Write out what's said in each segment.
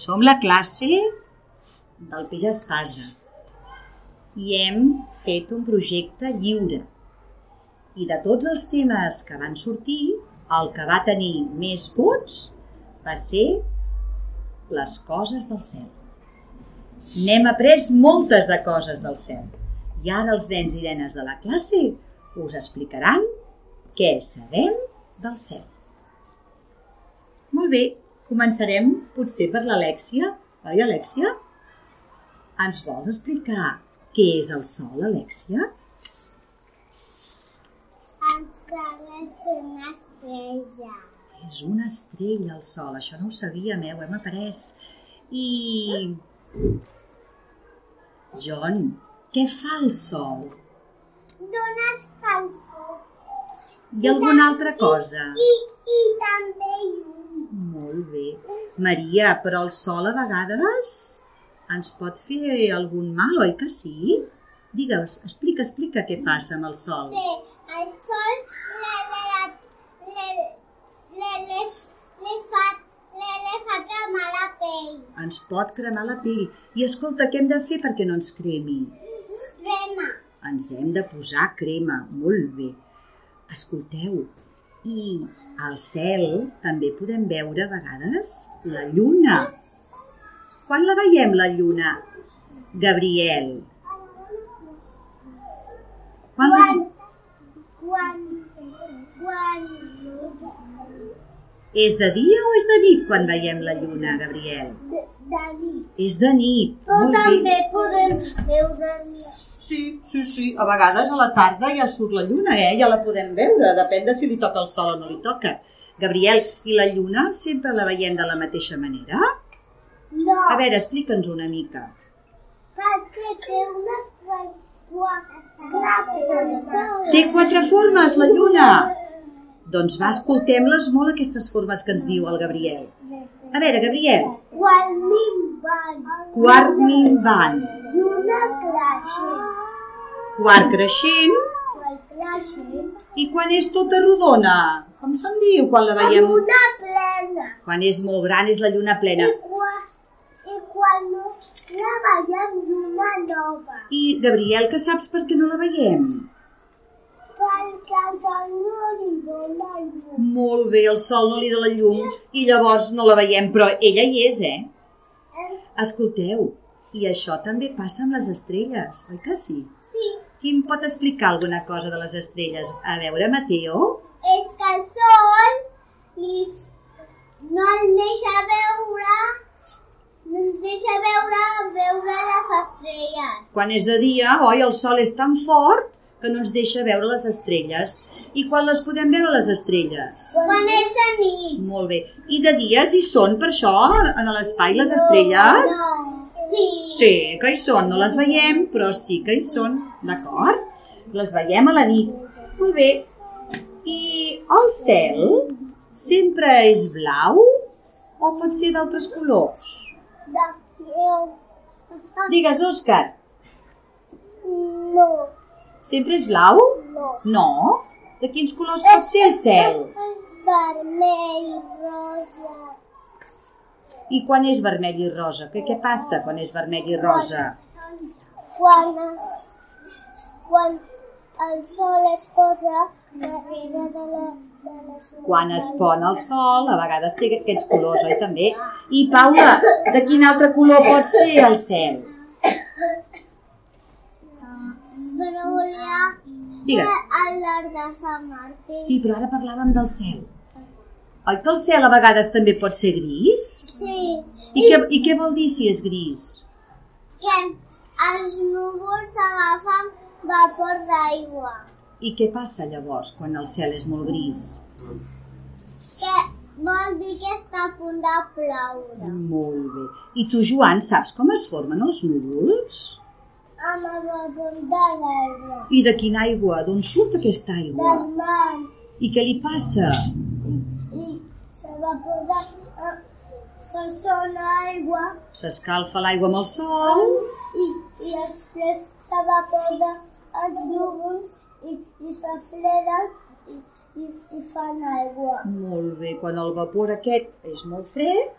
Som la classe del peix espasa i hem fet un projecte lliure. I de tots els temes que van sortir, el que va tenir més vots va ser les coses del cel. N'hem après moltes de coses del cel. I ara els nens i nenes de la classe us explicaran què sabem del cel. Molt bé, començarem potser per l'Alèxia. Oi, Alèxia? Ens vols explicar què és el sol, Alèxia? El sol és una estrella. És una estrella el sol, això no ho sabíem, eh? ho hem après. I... John, què fa el sol? Dóna escalfor. I alguna altra cosa? I, i també llum. Molt bé. Maria, però el sol a vegades ens pot fer algun mal, oi que sí? Digues, explica, explica què passa amb el sol. Bé, el sol le, le, le, le, le, le, fa, le, le fa cremar la pell. Ens pot cremar la pell. I escolta, què hem de fer perquè no ens cremi? Rema. Ens hem de posar crema. Molt bé. Escolteu, i al cel també podem veure a vegades la lluna. Quan la veiem, la lluna? Gabriel. Quan la... Quan, quan, És de dia o és de nit quan veiem la lluna, Gabriel? de, de nit. És de nit. O també bé. podem veure Sí, sí, sí. A vegades a la tarda ja surt la lluna, eh? Ja la podem veure. Depèn de si li toca el sol o no li toca. Gabriel, i la lluna sempre la veiem de la mateixa manera? No, A veure, explica'ns una mica. perquè té unes Té quatre formes, la lluna. Doncs va, escoltem-les molt, aquestes formes que ens diu el Gabriel. A veure, Gabriel, Quan minvant. quart minvant, Lluna creixent. Quart creixent, i quan és tota rodona? Com se'n diu quan la veiem? Lluna plena. Quan és molt gran és la lluna plena. I quan, i quan no la veiem lluna nova. I, Gabriel, que saps per què no la veiem? Perquè el sol no li dóna llum. Molt bé, el sol no li dóna llum i llavors no la veiem, però ella hi és, eh? Escolteu, i això també passa amb les estrelles, oi que sí? Qui em pot explicar alguna cosa de les estrelles? A veure, Mateo? és que el sol li, no el deixa veure no ens deixa veure veure les estrelles. Quan és de dia, oi, el sol és tan fort que no ens deixa veure les estrelles. I quan les podem veure, les estrelles? Quan és de nit. Molt bé. I de dies hi són, per això, en l'espai, les estrelles? No. Sí. Sí, que hi són. No les veiem, però sí que hi són. D'acord? Les veiem a la nit. Molt bé. I el cel sempre és blau o pot ser d'altres colors? De, jo, Digues, Òscar, no, sempre és blau? no. No. De quins colors pot ser el cel? Vermell, rosa, I quan és vermell i rosa? Què, què passa quan és vermell i rosa? quan, es, quan el sol es posa darrere de, la, de les Quan es pon el sol, a vegades té aquests colors, oi també? I Paula, de quin altre color pot ser el cel? Però volia Digues. el de Sant Martí. Sí, però ara parlàvem del cel. Oi que el cel a vegades també pot ser gris? Sí, I què, i què vol dir si és gris? que els núvols agafen vapor d'aigua. I què passa llavors quan el cel és molt gris? Que vol dir que està a punt de ploure. Molt bé. I tu, Joan, saps com es formen els núvols? Amb el vapor de l'aigua. I de quina aigua? D'on surt aquesta aigua? Del mar. I què li passa? I s'evaposa eh, fa sola aigua S'escalfa l'aigua amb el sol i, i després s'evaposa els núvols i, i s'afreden i, i, i fan aigua. Molt bé, quan el vapor aquest és molt fred,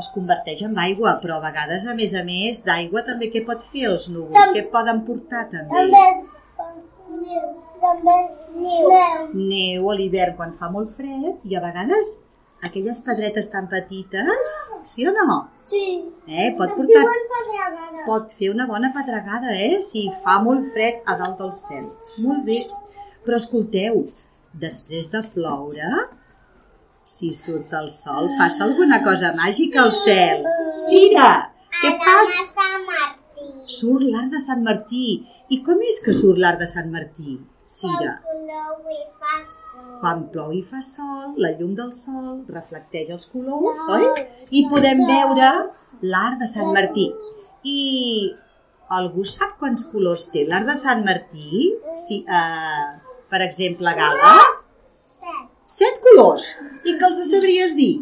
es converteix en aigua, però a vegades, a més a més, d'aigua també què pot fer els núvols? Tam- Què poden portar també? També, també, neu. Neu a l'hivern quan fa molt fred i a vegades aquelles pedretes tan petites, sí o no? Sí. Eh? Pot portar pot fer una bona pedregada, eh? Si fa molt fred a dalt del cel. Molt bé. Però escolteu, després de ploure, si surt el sol, passa alguna cosa màgica al cel. Cira, què passa? Sant Martí. Surt l'arc de Sant Martí. I com és que surt l'arc de Sant Martí? Sol. quan plou i fa sol, la llum del sol reflecteix els colors, oi? I podem veure l'arc de Sant Martí. I algú sap quants colors té l'arc de Sant Martí? Si, uh, per exemple, Gala, Set. set colors. I que els sabries dir?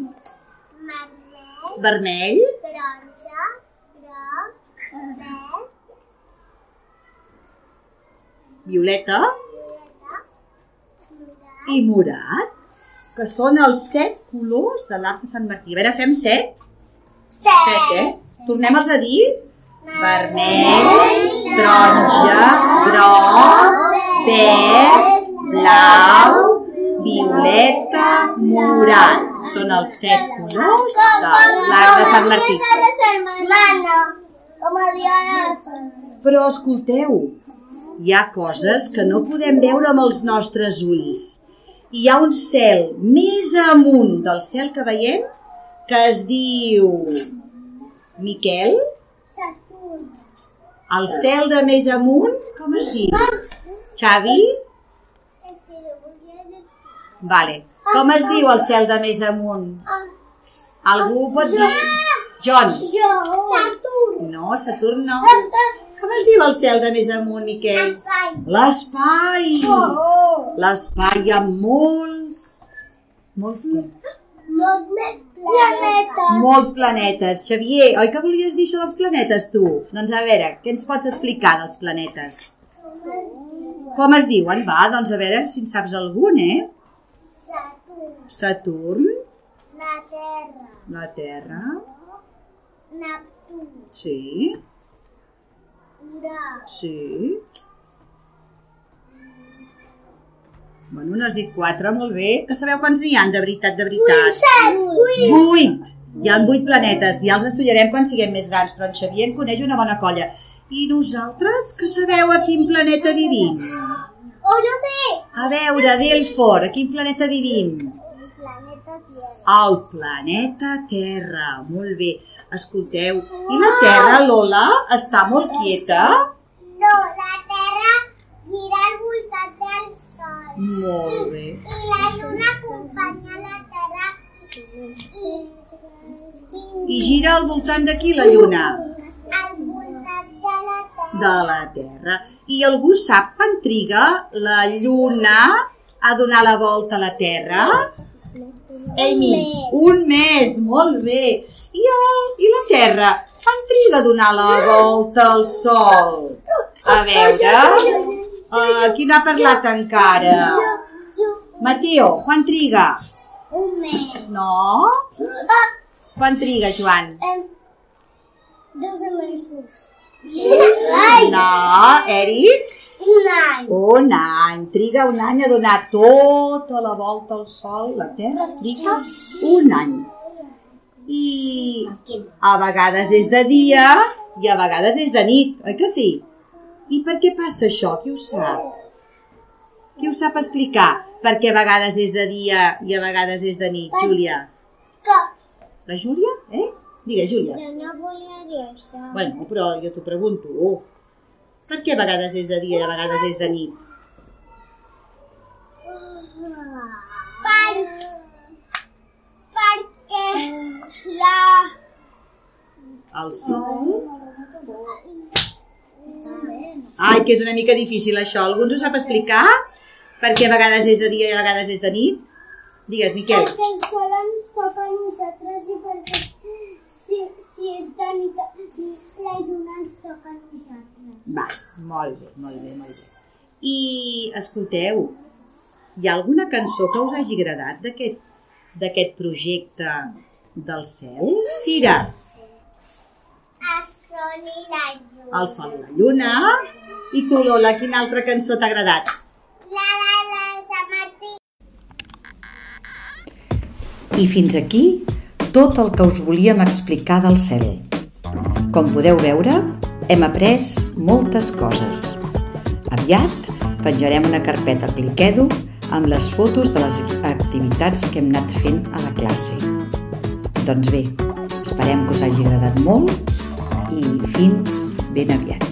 Vermell, Vermell, taronja, groc, verd, violeta. I morat, que són els set colors de l'arc de Sant Martí. A veure, fem set? Set, eh? Tornem-los a dir? Vermell, taronja, groc, verd, blau, violeta, morat. Són els set colors de l'arc de Sant Martí. Però escolteu, hi ha coses que no podem veure amb els nostres ulls. Hi ha un cel més amunt del cel que veiem que es diu Miquel. Saturn. El cel de més amunt, com es diu? Xavi? Vale. Com es diu el cel de més amunt? Algú pot dir? John. Jo. Saturn. No, Saturn no. Com es diu el cel de més amunt, Miquel? Espai. L'espai. Oh. L'espai hi ha molts... Molts? Molts més planetes. Molts planetes. Xavier, oi que volies dir això dels planetes, tu? Doncs a veure, què ens pots explicar dels planetes? Com es diuen? Va, doncs a veure si en saps algun, eh? Saturn. Saturn, La Terra. la Terra, Neptú. sí, Urà. sí. Bueno, n'has dit quatre, molt bé. Que sabeu quants n'hi han de veritat, de veritat? Vuit. Vuit! Hi ha vuit planetes, ja els estudiarem quan siguem més grans, però en Xavier en coneix una bona colla. I nosaltres, que sabeu a quin planeta vivim? Oh, jo sé. A veure, Delfor, a quin planeta vivim? El planeta Tierra. Al planeta Terra. Molt bé. Escolteu, i la Terra, Lola, està molt quieta? No, la Terra gira al voltant del Sol. Molt bé. I la Lluna acompanya la Terra i, i, I gira al voltant d'aquí la Lluna? al voltant de la Terra. De la Terra. I algú sap quan triga la Lluna a donar la volta a la Terra? Amy, un mes, molt bé. I, el, I la Terra, quan triga a donar la volta al Sol? A veure, uh, qui n'ha parlat encara? Mateo, quan triga? un mes. No? Ah, Quan triga, Joan? dos mesos. No, Eric? un any. Un any. Triga un any a donar tota la volta al Sol. La Terra triga un any. I a vegades és de dia i a vegades és de nit, oi que sí? I per què passa això? Qui ho sap? Qui ho sap explicar? Per què a vegades és de dia i a vegades és de nit, Júlia? Que La Júlia? Eh? Digues, Júlia. jo no volia dir això. Bueno, però jo t'ho pregunto. Per què a vegades és de dia i a vegades és de nit? Per, perquè la... El sol... Ai, que és una mica difícil això. Algú ens ho sap explicar? Per què a vegades és de dia i a vegades és de nit? Digues, Miquel. Perquè el sol ens toca a nosaltres i perquè si, si és de nit la lluna ens toca a nosaltres. Va, molt bé, molt bé, molt bé. I escolteu, hi ha alguna cançó que us hagi agradat d'aquest projecte del cel, Cira? El sol i la lluna. El sol i la lluna. I tu, Lola, quina altra cançó t'ha agradat? La de la Sant Martí. I fins aquí tot el que us volíem explicar del cel. Com podeu veure, hem après moltes coses. Aviat penjarem una carpeta Cliquedo amb les fotos de les activitats que hem anat fent a la classe. Doncs bé, esperem que us hagi agradat molt i fins ben aviat.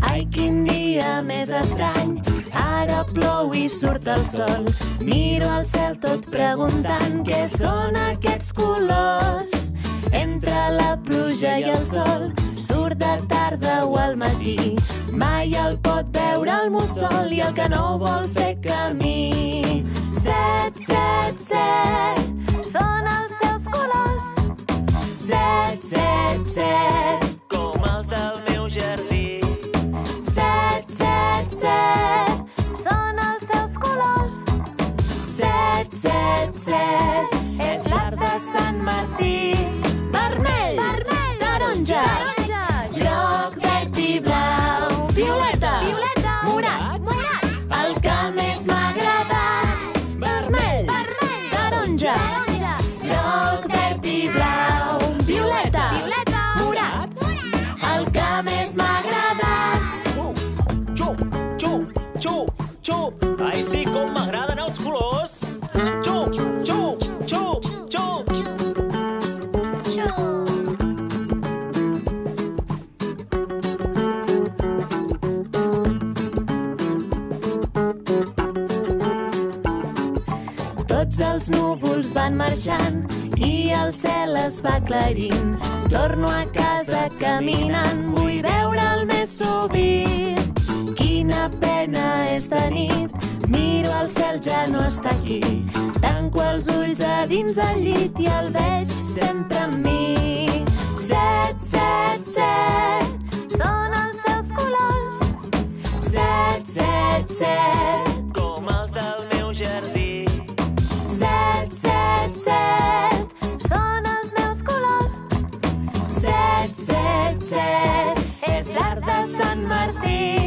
Ai, quin dia més estrany, ara plou i surt el sol. Miro al cel tot preguntant què són aquests colors. Entre la pluja i el sol, surt de tarda o al matí. Mai el pot veure el mussol i el que no vol fer camí. Set, com els del meu jardí. Set, set, set, són els seus colors. Set, set, set, és l'art de Sant Martí. Vermell, Vermell taronja, taronja, Tots els núvols van marxant i el cel es va aclarint. Torno a casa caminant, vull veure'l més sovint. Quina pena és de nit, miro el cel ja no està aquí. Tanco els ulls a dins el llit i el veig sempre amb mi. Set, set, set, són els seus colors. Set, set, set, com els del meu jardí. Set, set, set, són els meus colors. Set, set, set, és l'art de Sant Martí.